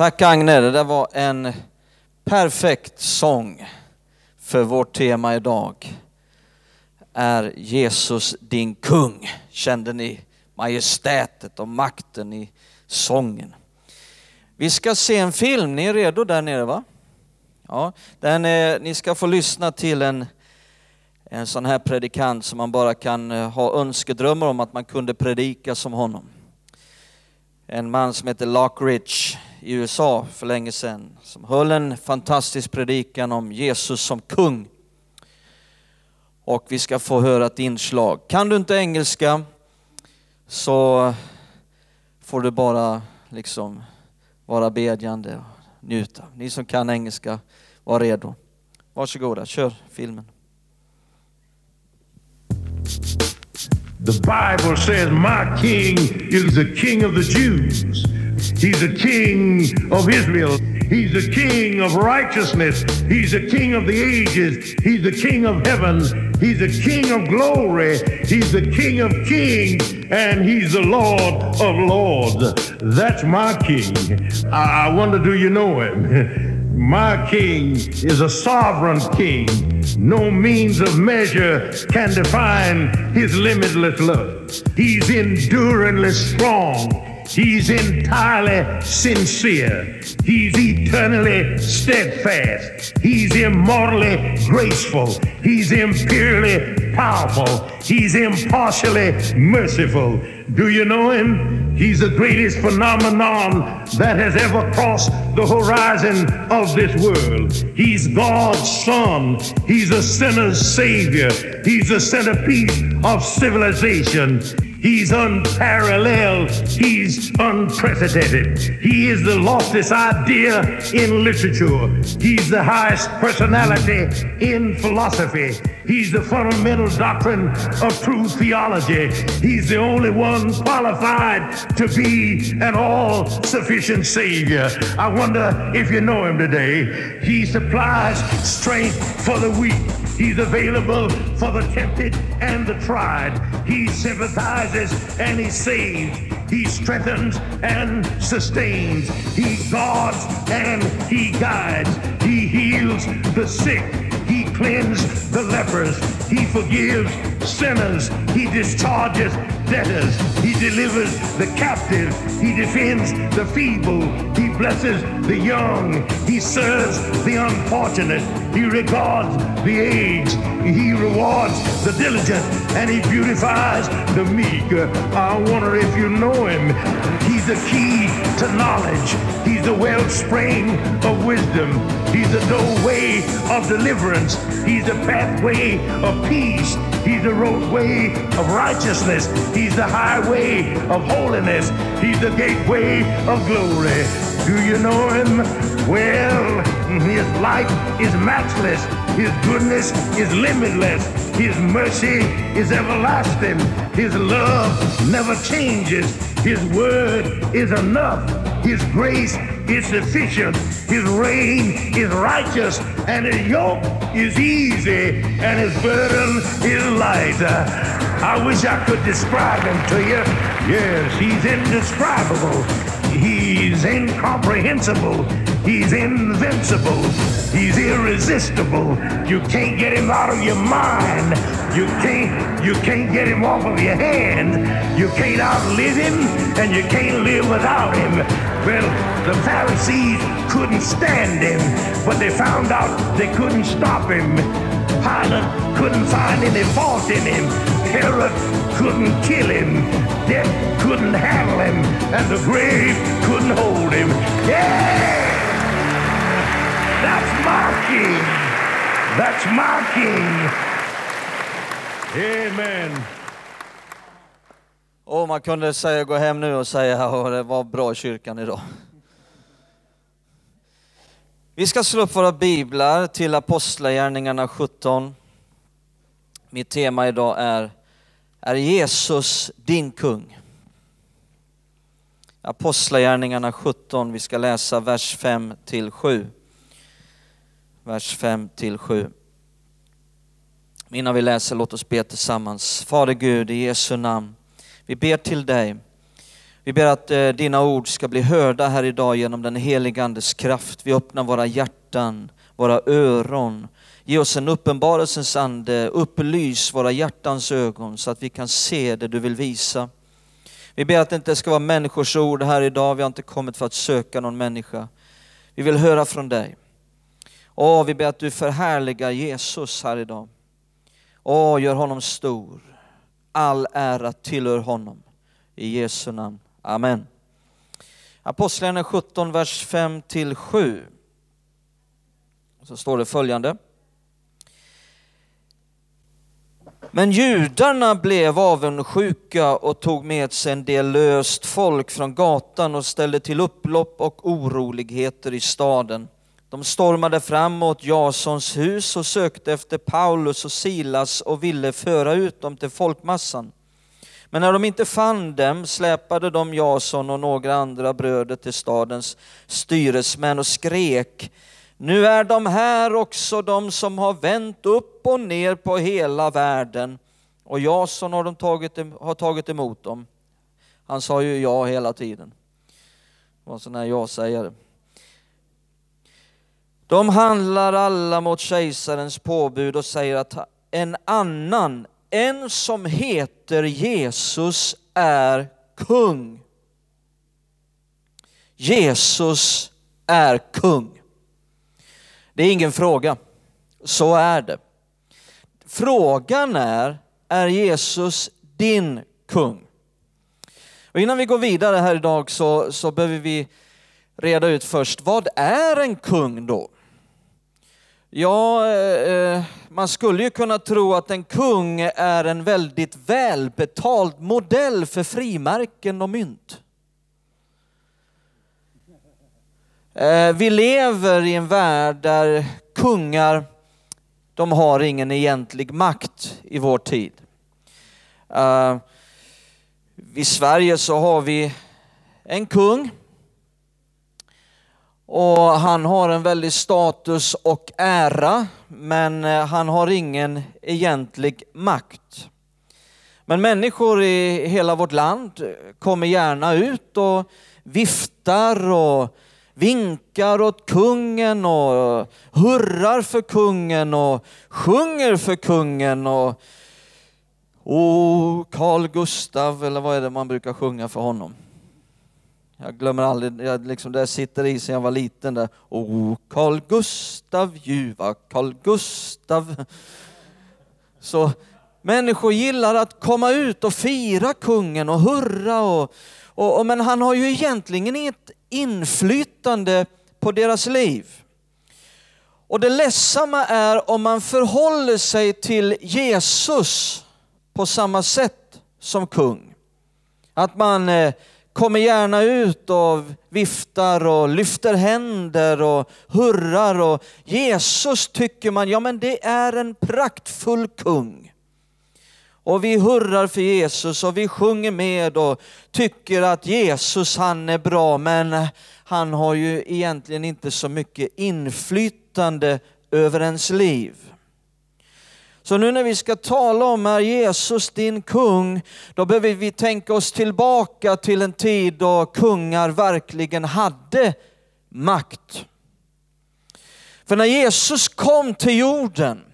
Tack Agne, det där var en perfekt sång för vårt tema idag. Är Jesus din kung? Kände ni majestätet och makten i sången? Vi ska se en film, ni är redo där nere va? Ja, den är, ni ska få lyssna till en, en sån här predikant som man bara kan eh, ha önskedrömmar om att man kunde predika som honom. En man som heter Lockridge i USA för länge sedan som höll en fantastisk predikan om Jesus som kung. Och vi ska få höra ett inslag. Kan du inte engelska så får du bara liksom vara bedjande och njuta. Ni som kan engelska, var redo. Varsågoda, kör filmen. The Bible says, My king is the king of the Jews. He's the king of Israel. He's the king of righteousness. He's the king of the ages. He's the king of heaven. He's the king of glory. He's the king of kings. And he's the Lord of lords. That's my king. I I wonder, do you know him? My king is a sovereign king. No means of measure can define his limitless love. He's enduringly strong. He's entirely sincere. He's eternally steadfast. He's immortally graceful. He's imperially powerful. He's impartially merciful. Do you know him? He's the greatest phenomenon that has ever crossed the horizon of this world. He's God's son. He's a sinner's savior. He's the centerpiece of civilization. He's unparalleled. He's unprecedented. He is the loftiest idea in literature. He's the highest personality in philosophy. He's the fundamental doctrine of true theology. He's the only one qualified to be an all sufficient Savior. I wonder if you know him today. He supplies strength for the weak. He's available for the tempted and the tried. He sympathizes and he saves. He strengthens and sustains. He guards and he guides. He heals the sick. He cleanses the lepers. He forgives sinners. He discharges debtors. He delivers the captive. He defends the feeble. He blesses the young. He serves the unfortunate. He regards the aged. He rewards the diligent. And he beautifies the meek. I wonder if you know him. He's the key to knowledge. He's the wellspring of wisdom. He's the doorway of deliverance. He's the pathway of peace. He's the roadway of righteousness. He's the highway of holiness. He's the gateway of glory. Do you know him? Well, his life is matchless. His goodness is limitless. His mercy is everlasting. His love never changes. His word is enough. His grace is sufficient. His reign is righteous. And his yoke is easy. And his burden is light. I wish I could describe him to you. Yes, he's indescribable. He's incomprehensible. He's invincible. He's irresistible. You can't get him out of your mind. You can't you can't get him off of your hand. You can't outlive him and you can't live without him. Well, the Pharisees couldn't stand him, but they found out they couldn't stop him. Pilate couldn't find any fault in him. Herod couldn't kill him. Death couldn't handle him. And the grave couldn't hold him. Yeah! That's my king. That's my king. Amen. Och man kunde säga, gå hem nu och säga att det var bra i kyrkan idag. Vi ska slå upp våra biblar till Apostlagärningarna 17. Mitt tema idag är är Jesus din kung? Apostlagärningarna 17, vi ska läsa vers 5 till 7. Vers 5 till 7. Innan vi läser, låt oss be tillsammans. Fader Gud, i Jesu namn, vi ber till dig. Vi ber att eh, dina ord ska bli hörda här idag genom den helige Andes kraft. Vi öppnar våra hjärtan, våra öron. Ge oss en uppenbarelsens ande, upplys våra hjärtans ögon så att vi kan se det du vill visa. Vi ber att det inte ska vara människors ord här idag. Vi har inte kommit för att söka någon människa. Vi vill höra från dig. Åh, vi ber att du förhärligar Jesus här idag. Åh, gör honom stor. All ära tillhör honom. I Jesu namn. Amen. Apostlagärningarna 17, vers 5 till 7. Så står det följande. Men judarna blev avundsjuka och tog med sig en del löst folk från gatan och ställde till upplopp och oroligheter i staden. De stormade fram mot Jasons hus och sökte efter Paulus och Silas och ville föra ut dem till folkmassan. Men när de inte fann dem släpade de Jason och några andra bröder till stadens styresmän och skrek nu är de här också de som har vänt upp och ner på hela världen. Och Jason har, de tagit, har tagit emot dem. Han sa ju ja hela tiden. Det var en sån här ja-sägare. De handlar alla mot kejsarens påbud och säger att en annan, en som heter Jesus är kung. Jesus är kung. Det är ingen fråga. Så är det. Frågan är, är Jesus din kung? Och innan vi går vidare här idag så, så behöver vi reda ut först, vad är en kung då? Ja, eh, eh, man skulle ju kunna tro att en kung är en väldigt välbetald modell för frimärken och mynt. Eh, vi lever i en värld där kungar, de har ingen egentlig makt i vår tid. Eh, I Sverige så har vi en kung och han har en väldig status och ära, men eh, han har ingen egentlig makt. Men människor i hela vårt land kommer gärna ut och viftar och vinkar åt kungen och hurrar för kungen och sjunger för kungen och O Carl Gustav, eller vad är det man brukar sjunga för honom? Jag glömmer aldrig, jag liksom, det sitter i sen jag var liten där. O Carl Gustav, ljuva Carl Gustav. Så människor gillar att komma ut och fira kungen och hurra och, och, och men han har ju egentligen inget inflytande på deras liv. Och det ledsamma är om man förhåller sig till Jesus på samma sätt som kung. Att man eh, kommer gärna ut och viftar och lyfter händer och hurrar och Jesus tycker man, ja men det är en praktfull kung. Och vi hurrar för Jesus och vi sjunger med och tycker att Jesus han är bra men han har ju egentligen inte så mycket inflytande över ens liv. Så nu när vi ska tala om är Jesus din kung, då behöver vi tänka oss tillbaka till en tid då kungar verkligen hade makt. För när Jesus kom till jorden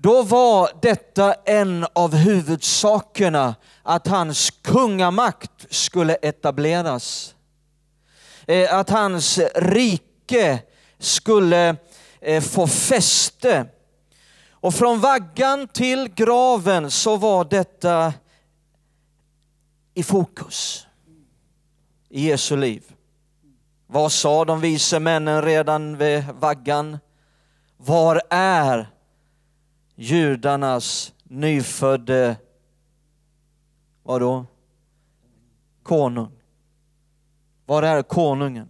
då var detta en av huvudsakerna, att hans kungamakt skulle etableras. Eh, att hans rike skulle eh, få fäste. Och från vaggan till graven så var detta i fokus i Jesu liv. Vad sa de vise männen redan vid vaggan? Var är judarnas nyfödde, vadå? konung. Var är konungen?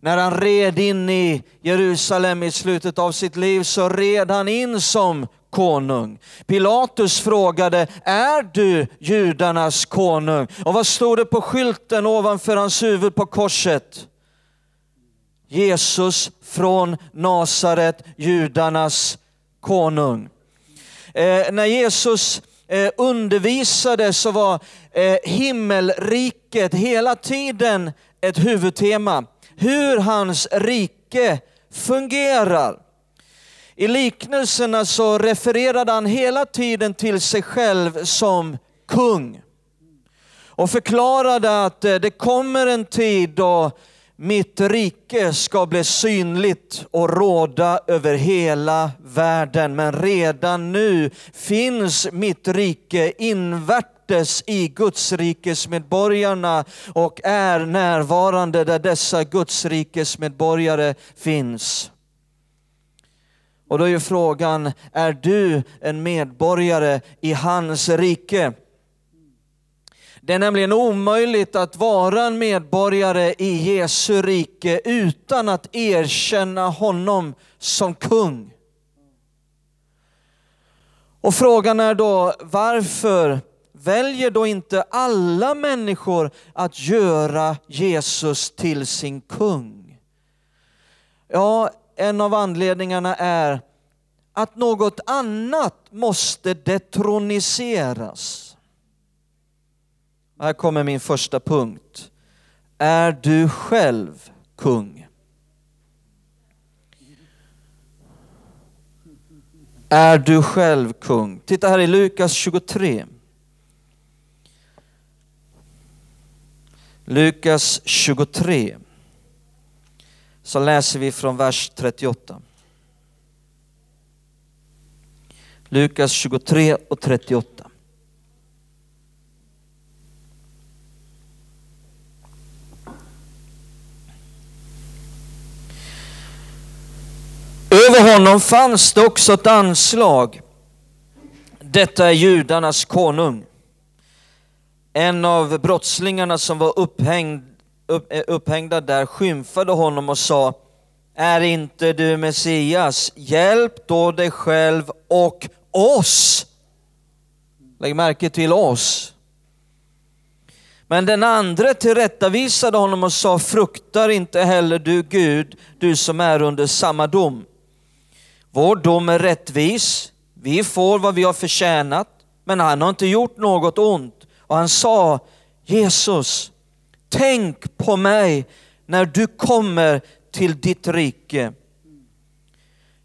När han red in i Jerusalem i slutet av sitt liv så red han in som konung. Pilatus frågade, är du judarnas konung? Och vad stod det på skylten ovanför hans huvud på korset? Jesus från Nasaret, judarnas konung. Eh, när Jesus eh, undervisade så var eh, himmelriket hela tiden ett huvudtema. Hur hans rike fungerar. I liknelserna så refererade han hela tiden till sig själv som kung och förklarade att eh, det kommer en tid då mitt rike ska bli synligt och råda över hela världen. Men redan nu finns mitt rike invärtes i Guds rikesmedborgarna och är närvarande där dessa Guds rikesmedborgare finns. Och då är ju frågan, är du en medborgare i hans rike? Det är nämligen omöjligt att vara en medborgare i Jesu rike utan att erkänna honom som kung. Och frågan är då varför väljer då inte alla människor att göra Jesus till sin kung? Ja, en av anledningarna är att något annat måste detroniseras. Här kommer min första punkt. Är du själv kung? Är du själv kung? Titta här i Lukas 23. Lukas 23. Så läser vi från vers 38. Lukas 23 och 38. Över honom fanns det också ett anslag. Detta är judarnas konung. En av brottslingarna som var upphängd, upp, eh, upphängda där skymfade honom och sa, är inte du Messias? Hjälp då dig själv och oss. Lägg märke till oss. Men den andra tillrättavisade honom och sa, fruktar inte heller du Gud, du som är under samma dom. Vår dom är rättvis. Vi får vad vi har förtjänat, men han har inte gjort något ont. Och han sa, Jesus, tänk på mig när du kommer till ditt rike.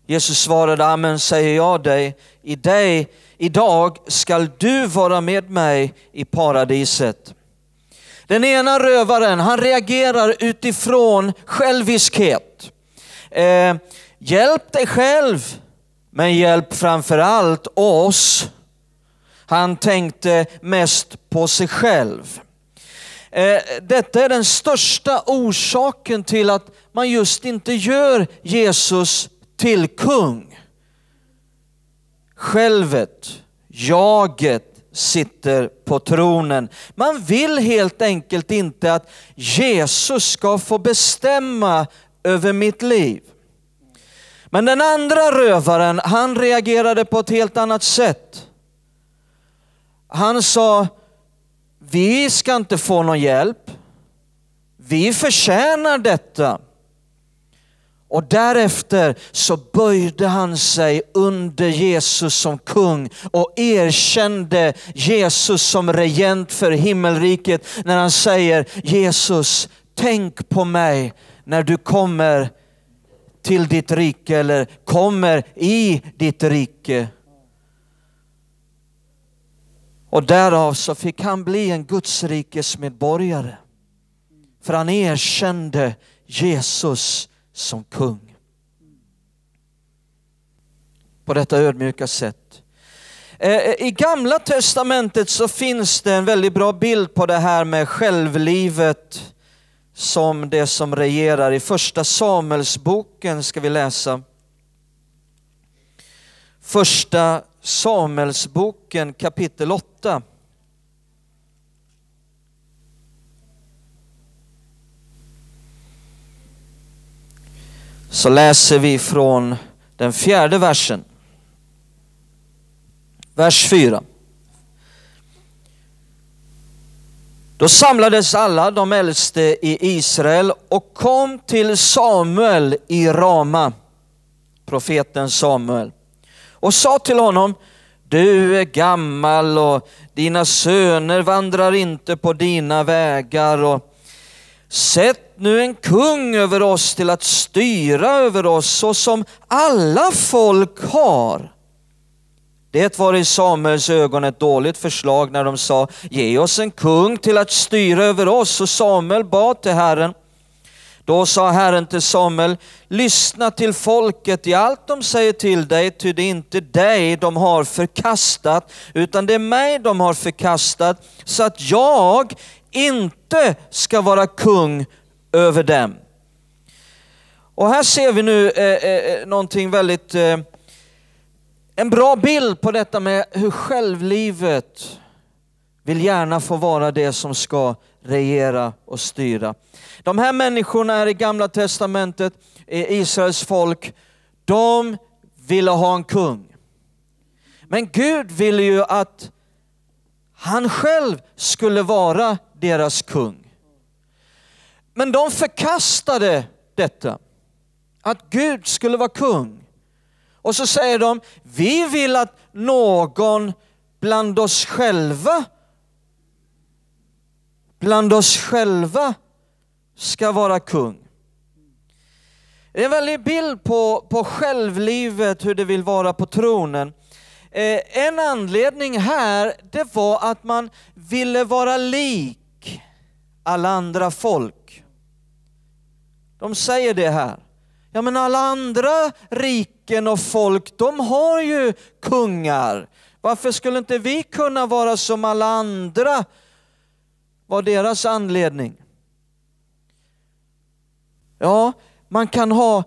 Jesus svarade, amen säger jag dig, i dig, idag skall du vara med mig i paradiset. Den ena rövaren, han reagerar utifrån själviskhet. Eh, Hjälp dig själv, men hjälp framför allt oss. Han tänkte mest på sig själv. Eh, detta är den största orsaken till att man just inte gör Jesus till kung. Självet, jaget sitter på tronen. Man vill helt enkelt inte att Jesus ska få bestämma över mitt liv. Men den andra rövaren, han reagerade på ett helt annat sätt. Han sa, vi ska inte få någon hjälp. Vi förtjänar detta. Och därefter så böjde han sig under Jesus som kung och erkände Jesus som regent för himmelriket när han säger Jesus, tänk på mig när du kommer till ditt rike eller kommer i ditt rike. Och därav så fick han bli en Guds rikes medborgare. För han erkände Jesus som kung. På detta ödmjuka sätt. Eh, eh, I gamla testamentet så finns det en väldigt bra bild på det här med självlivet som det som regerar. I första Samuelsboken ska vi läsa första Samuelsboken kapitel 8. Så läser vi från den fjärde versen. Vers 4. Då samlades alla de äldste i Israel och kom till Samuel i Rama, profeten Samuel, och sa till honom, du är gammal och dina söner vandrar inte på dina vägar. Och sätt nu en kung över oss till att styra över oss så som alla folk har. Det var i Samuels ögon ett dåligt förslag när de sa, ge oss en kung till att styra över oss. Och Samuel bad till Herren. Då sa Herren till Samuel, lyssna till folket i allt de säger till dig, ty det är inte dig de har förkastat, utan det är mig de har förkastat, så att jag inte ska vara kung över dem. Och här ser vi nu eh, eh, eh någonting väldigt eh, en bra bild på detta med hur självlivet vill gärna få vara det som ska regera och styra. De här människorna här i gamla testamentet, Israels folk, de ville ha en kung. Men Gud ville ju att han själv skulle vara deras kung. Men de förkastade detta, att Gud skulle vara kung. Och så säger de, vi vill att någon bland oss själva, bland oss själva ska vara kung. Det är en väldig bild på, på självlivet, hur det vill vara på tronen. Eh, en anledning här, det var att man ville vara lik alla andra folk. De säger det här. Ja men alla andra rika riken och folk, de har ju kungar. Varför skulle inte vi kunna vara som alla andra? Var deras anledning. Ja, man kan ha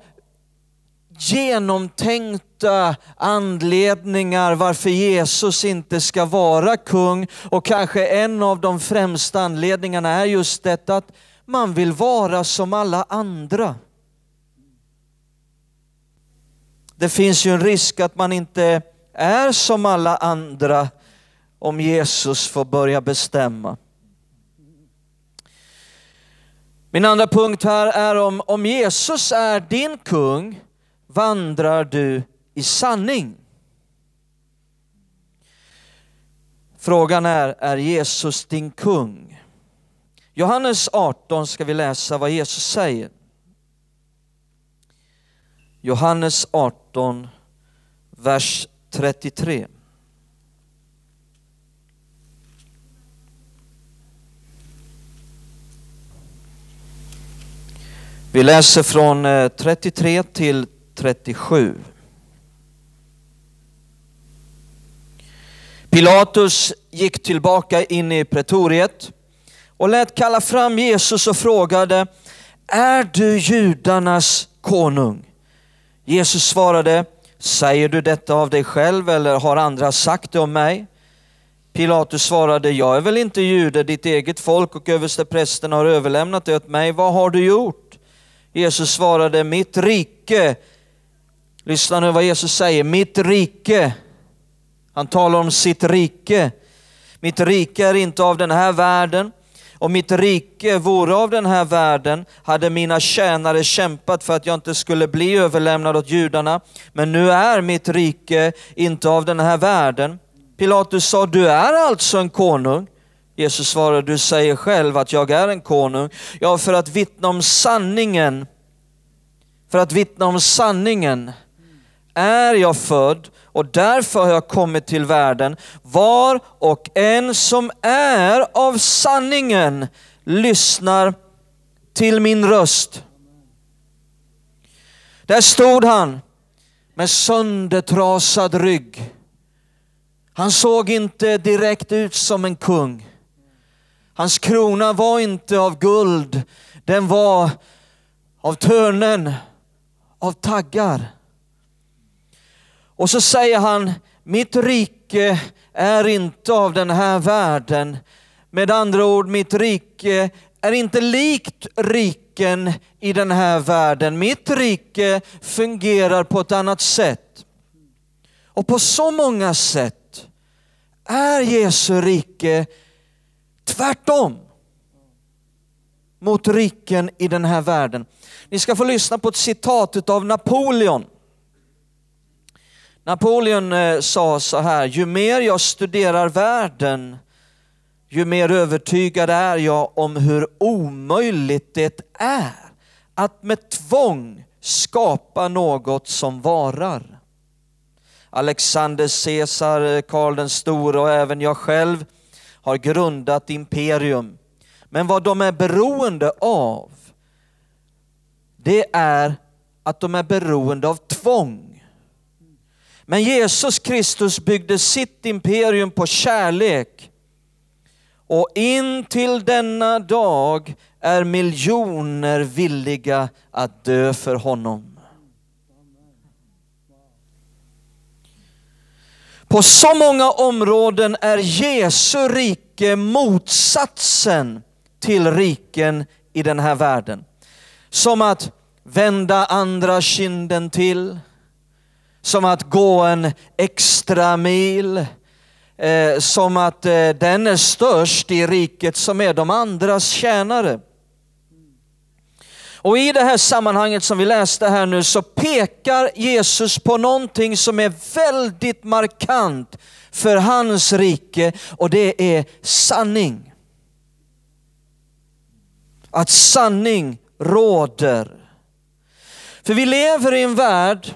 genomtänkta anledningar varför Jesus inte ska vara kung och kanske en av de främsta anledningarna är just detta att man vill vara som alla andra. Det finns ju en risk att man inte är som alla andra om Jesus får börja bestämma. Min andra punkt här är om, om Jesus är din kung, vandrar du i sanning? Frågan är, är Jesus din kung? Johannes 18 ska vi läsa vad Jesus säger. Johannes 18, vers 33. Vi läser från eh, 33 till 37. Pilatus gick tillbaka in i pretoriet och lät kalla fram Jesus och frågade, är du judarnas konung? Jesus svarade, säger du detta av dig själv eller har andra sagt det om mig? Pilatus svarade, jag är väl inte jude, ditt eget folk och översteprästen har överlämnat det åt mig. Vad har du gjort? Jesus svarade, mitt rike, lyssna nu vad Jesus säger, mitt rike. Han talar om sitt rike. Mitt rike är inte av den här världen. Om mitt rike vore av den här världen hade mina tjänare kämpat för att jag inte skulle bli överlämnad åt judarna. Men nu är mitt rike inte av den här världen. Pilatus sa, du är alltså en konung. Jesus svarade, du säger själv att jag är en konung. Ja, för att vittna om sanningen, för att vittna om sanningen är jag född och därför har jag kommit till världen. Var och en som är av sanningen lyssnar till min röst. Där stod han med söndertrasad rygg. Han såg inte direkt ut som en kung. Hans krona var inte av guld, den var av törnen, av taggar. Och så säger han, mitt rike är inte av den här världen. Med andra ord, mitt rike är inte likt riken i den här världen. Mitt rike fungerar på ett annat sätt. Och på så många sätt är Jesu rike tvärtom mot riken i den här världen. Ni ska få lyssna på ett citat av Napoleon. Napoleon eh, sa så här, ju mer jag studerar världen, ju mer övertygad är jag om hur omöjligt det är att med tvång skapa något som varar. Alexander Caesar, eh, Karl den store och även jag själv har grundat imperium. Men vad de är beroende av, det är att de är beroende av tvång. Men Jesus Kristus byggde sitt imperium på kärlek. Och in till denna dag är miljoner villiga att dö för honom. På så många områden är Jesu rike motsatsen till riken i den här världen. Som att vända andra kinden till, som att gå en extra mil, eh, som att eh, den är störst i riket som är de andras tjänare. Och i det här sammanhanget som vi läste här nu så pekar Jesus på någonting som är väldigt markant för hans rike och det är sanning. Att sanning råder. För vi lever i en värld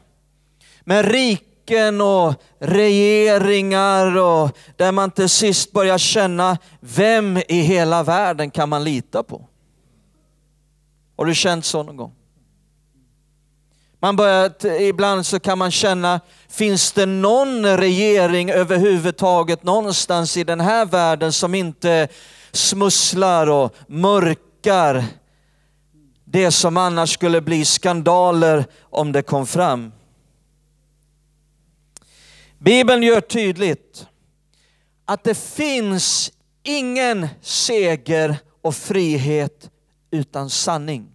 med riken och regeringar och där man till sist börjar känna, vem i hela världen kan man lita på? Har du känt så någon gång? Man börjar, ibland så kan man känna, finns det någon regering överhuvudtaget någonstans i den här världen som inte smusslar och mörkar det som annars skulle bli skandaler om det kom fram? Bibeln gör tydligt att det finns ingen seger och frihet utan sanning.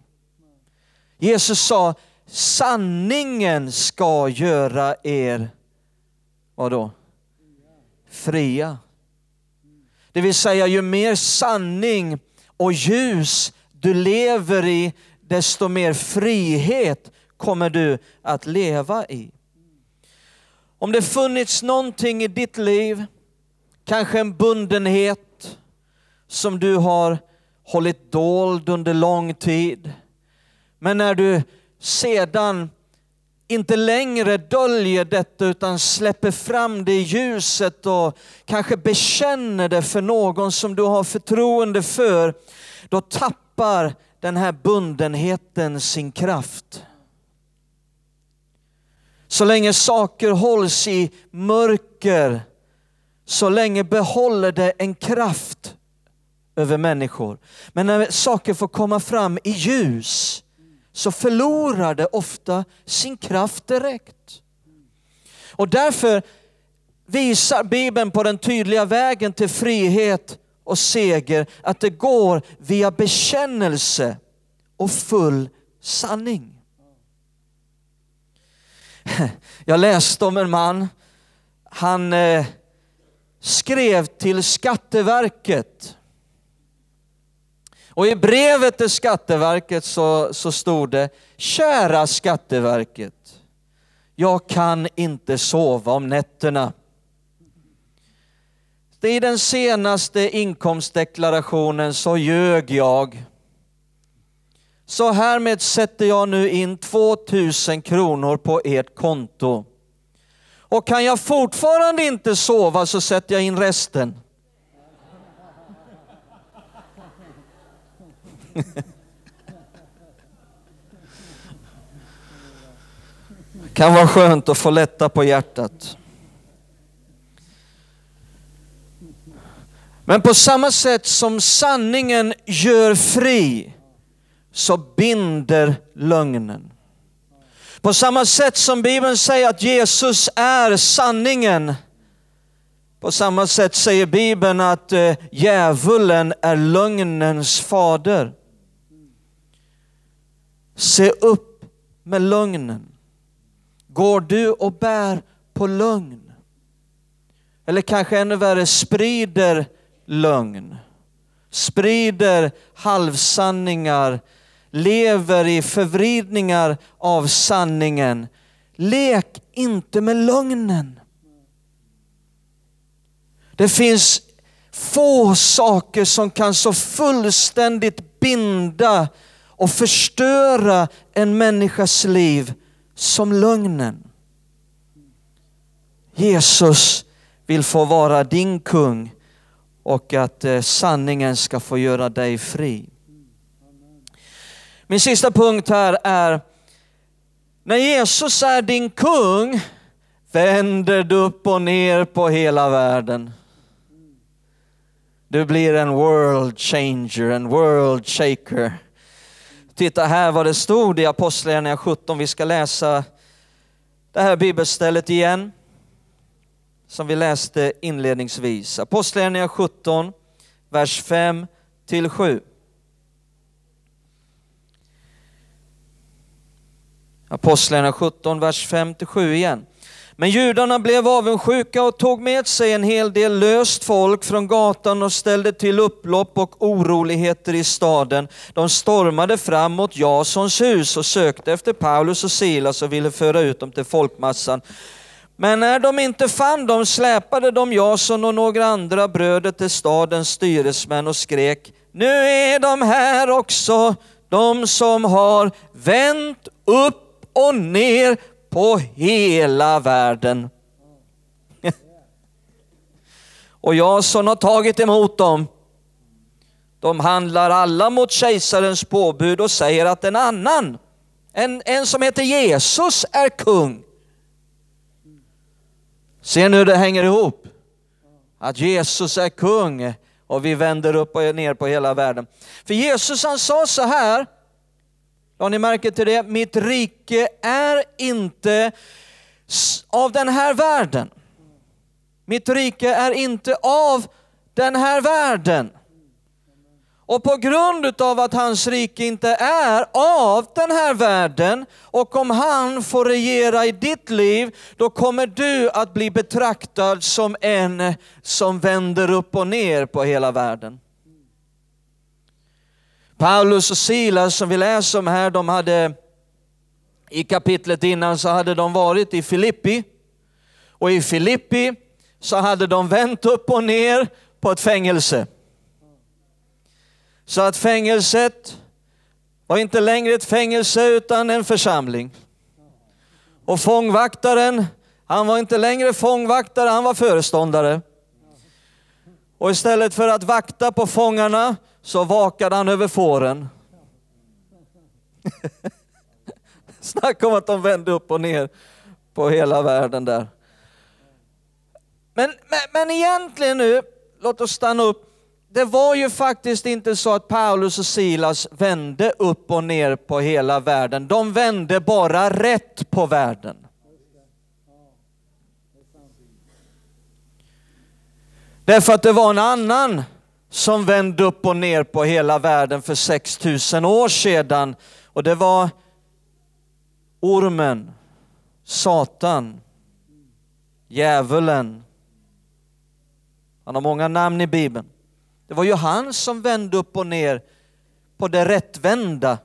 Jesus sa, sanningen ska göra er, vadå? Fria. Det vill säga, ju mer sanning och ljus du lever i, desto mer frihet kommer du att leva i. Om det funnits någonting i ditt liv, kanske en bundenhet som du har hållit dold under lång tid. Men när du sedan inte längre döljer detta utan släpper fram det i ljuset och kanske bekänner det för någon som du har förtroende för, då tappar den här bundenheten sin kraft. Så länge saker hålls i mörker, så länge behåller det en kraft över människor. Men när saker får komma fram i ljus så förlorar det ofta sin kraft direkt. Och därför visar Bibeln på den tydliga vägen till frihet och seger att det går via bekännelse och full sanning. Jag läste om en man, han eh, skrev till Skatteverket och i brevet till Skatteverket så, så stod det, kära Skatteverket, jag kan inte sova om nätterna. I den senaste inkomstdeklarationen så ljög jag. Så härmed sätter jag nu in 2000 kronor på ert konto. Och kan jag fortfarande inte sova så sätter jag in resten. kan vara skönt att få lätta på hjärtat. Men på samma sätt som sanningen gör fri så binder lögnen. På samma sätt som Bibeln säger att Jesus är sanningen, på samma sätt säger Bibeln att eh, djävulen är lögnens fader. Se upp med lögnen. Går du och bär på lögn? Eller kanske ännu värre, sprider lögn. Sprider halvsanningar, lever i förvridningar av sanningen. Lek inte med lögnen. Det finns få saker som kan så fullständigt binda och förstöra en människas liv som lögnen. Jesus vill få vara din kung och att eh, sanningen ska få göra dig fri. Min sista punkt här är, när Jesus är din kung vänder du upp och ner på hela världen. Du blir en world changer, en world shaker. Titta här vad det stod i Apostlagärningarna 17. Vi ska läsa det här bibelstället igen. Som vi läste inledningsvis. Apostlagärningarna 17, vers 5 till 7. Apostlagärningarna 17, vers 5-7 igen. Men judarna blev avundsjuka och tog med sig en hel del löst folk från gatan och ställde till upplopp och oroligheter i staden. De stormade fram mot Jasons hus och sökte efter Paulus och Silas och ville föra ut dem till folkmassan. Men när de inte fann dem släpade de Jason och några andra bröder till stadens styresmän och skrek, nu är de här också, de som har vänt upp och ner på hela världen. Och jag som har tagit emot dem. De handlar alla mot kejsarens påbud och säger att en annan, en, en som heter Jesus är kung. Ser ni hur det hänger ihop? Att Jesus är kung och vi vänder upp och ner på hela världen. För Jesus han sa så här, har ni märke till det? Mitt rike är inte av den här världen. Mitt rike är inte av den här världen. Och på grund av att hans rike inte är av den här världen och om han får regera i ditt liv, då kommer du att bli betraktad som en som vänder upp och ner på hela världen. Paulus och Silas som vi läser om här, de hade i kapitlet innan så hade de varit i Filippi. Och i Filippi så hade de vänt upp och ner på ett fängelse. Så att fängelset var inte längre ett fängelse utan en församling. Och fångvaktaren, han var inte längre fångvaktare, han var föreståndare. Och istället för att vakta på fångarna så vakade han över fåren. Snacka om att de vände upp och ner på hela världen där. Men, men, men egentligen nu, låt oss stanna upp. Det var ju faktiskt inte så att Paulus och Silas vände upp och ner på hela världen. De vände bara rätt på världen. Därför att det var en annan som vände upp och ner på hela världen för 6000 år sedan. Och det var ormen, Satan, djävulen. Han har många namn i Bibeln. Det var ju han som vände upp och ner på det rättvända.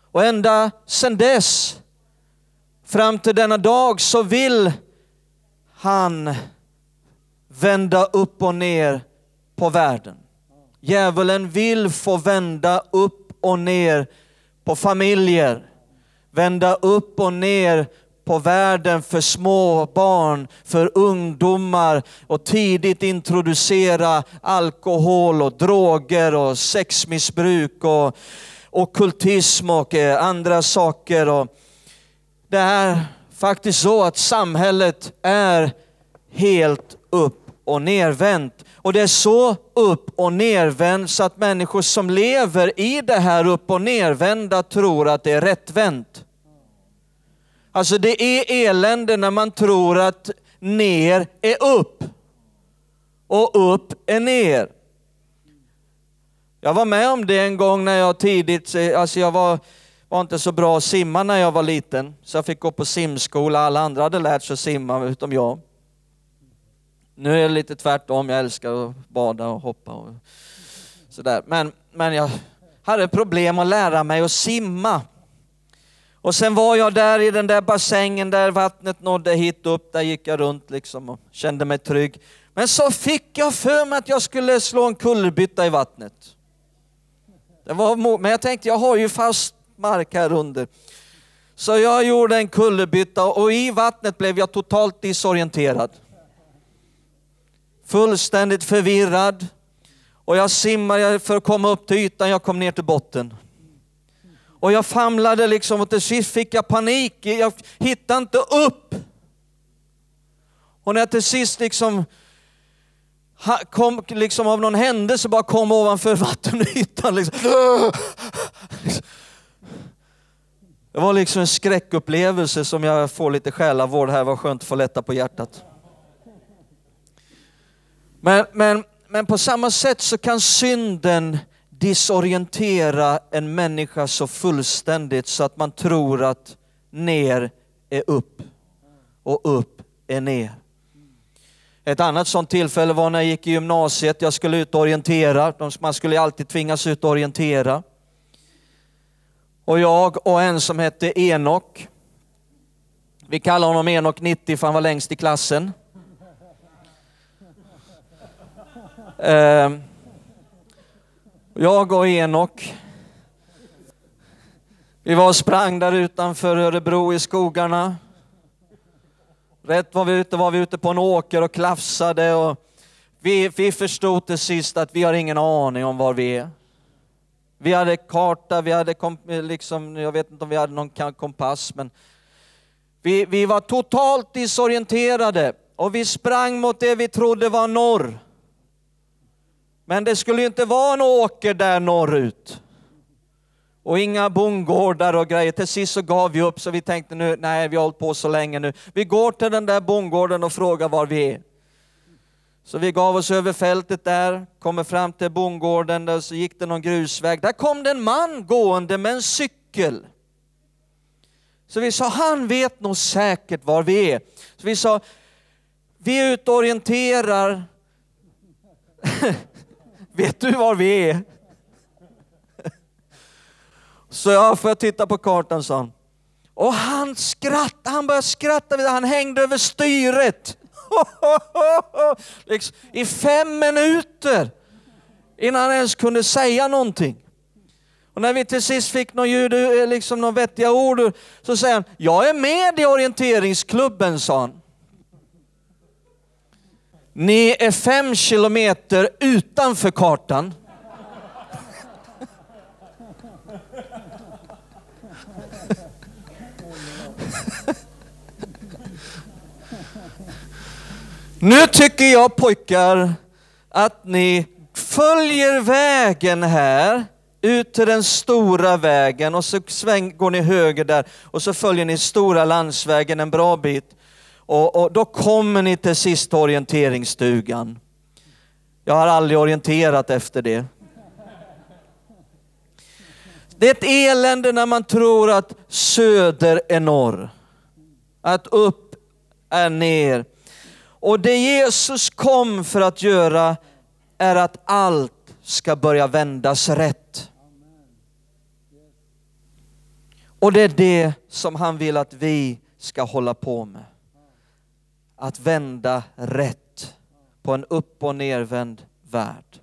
Och ända sedan dess, fram till denna dag, så vill han vända upp och ner på världen. Djävulen vill få vända upp och ner på familjer, vända upp och ner på världen för små barn, för ungdomar och tidigt introducera alkohol och droger och sexmissbruk och okultism och och andra saker. Och det är faktiskt så att samhället är helt upp och nervänt. Och det är så upp och nervänt så att människor som lever i det här upp och nervända tror att det är rättvänt. Alltså det är elände när man tror att ner är upp och upp är ner. Jag var med om det en gång när jag tidigt, alltså jag var, var inte så bra att simma när jag var liten. Så jag fick gå på simskola. Alla andra hade lärt sig simma utom jag. Nu är det lite tvärtom. Jag älskar att bada och hoppa och sådär. Men, men jag hade problem att lära mig att simma. Och sen var jag där i den där bassängen där vattnet nådde hit upp. Där gick jag runt liksom och kände mig trygg. Men så fick jag för mig att jag skulle slå en kullerbytta i vattnet. Det var, men jag tänkte, jag har ju fast mark här under. Så jag gjorde en kullerbytta och i vattnet blev jag totalt disorienterad. Fullständigt förvirrad. Och jag simmade för att komma upp till ytan, jag kom ner till botten. Och jag famlade liksom och till sist fick jag panik, jag hittade inte upp. Och när jag till sist liksom kom liksom av någon händelse bara kom ovanför vattenytan. Liksom. Det var liksom en skräckupplevelse som jag får lite själavård här, var skönt att få lätta på hjärtat. Men, men, men på samma sätt så kan synden disorientera en människa så fullständigt så att man tror att ner är upp och upp är ner. Ett annat sånt tillfälle var när jag gick i gymnasiet. Jag skulle ut och orientera. Man skulle alltid tvingas ut och orientera. Och jag och en som hette Enok. Vi kallar honom Enok 90 för han var längst i klassen. Ehm, jag och Enok. Vi var och sprang där utanför Örebro i skogarna. Rätt var vi ute var vi ute på en åker och klafsade och vi, vi förstod till sist att vi har ingen aning om var vi är. Vi hade karta, vi hade liksom, jag vet inte om vi hade någon kompass, men vi, vi var totalt disorienterade och vi sprang mot det vi trodde var norr. Men det skulle ju inte vara en åker där norrut och inga bondgårdar och grejer. Till sist så gav vi upp så vi tänkte nu, nej vi har hållit på så länge nu. Vi går till den där bondgården och frågar var vi är. Så vi gav oss över fältet där, kommer fram till bondgården, där så gick det någon grusväg. Där kom det en man gående med en cykel. Så vi sa, han vet nog säkert var vi är. Så vi sa, vi är ute och orienterar. vet du var vi är? Så jag får titta på kartan, sa han. Och han skrattade, han började skratta, han hängde över styret. liksom, I fem minuter innan han ens kunde säga någonting. Och när vi till sist fick någon ljud, eh, liksom några vettiga ord, så säger han, jag är med i orienteringsklubben, sa han. Ni är fem kilometer utanför kartan. Nu tycker jag pojkar att ni följer vägen här ut till den stora vägen och så sväng, går ni höger där och så följer ni stora landsvägen en bra bit. Och, och då kommer ni till sist orienteringsstugan. Jag har aldrig orienterat efter det. Det är ett elände när man tror att söder är norr. Att upp är ner. Och det Jesus kom för att göra är att allt ska börja vändas rätt. Och det är det som han vill att vi ska hålla på med. Att vända rätt på en upp och nervänd värld.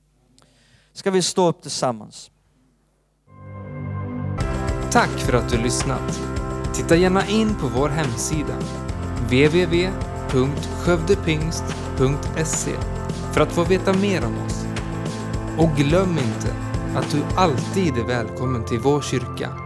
Ska vi stå upp tillsammans? Tack för att du lyssnat. Titta gärna in på vår hemsida www.skövdepingst.se för att få veta mer om oss. Och glöm inte att du alltid är välkommen till vår kyrka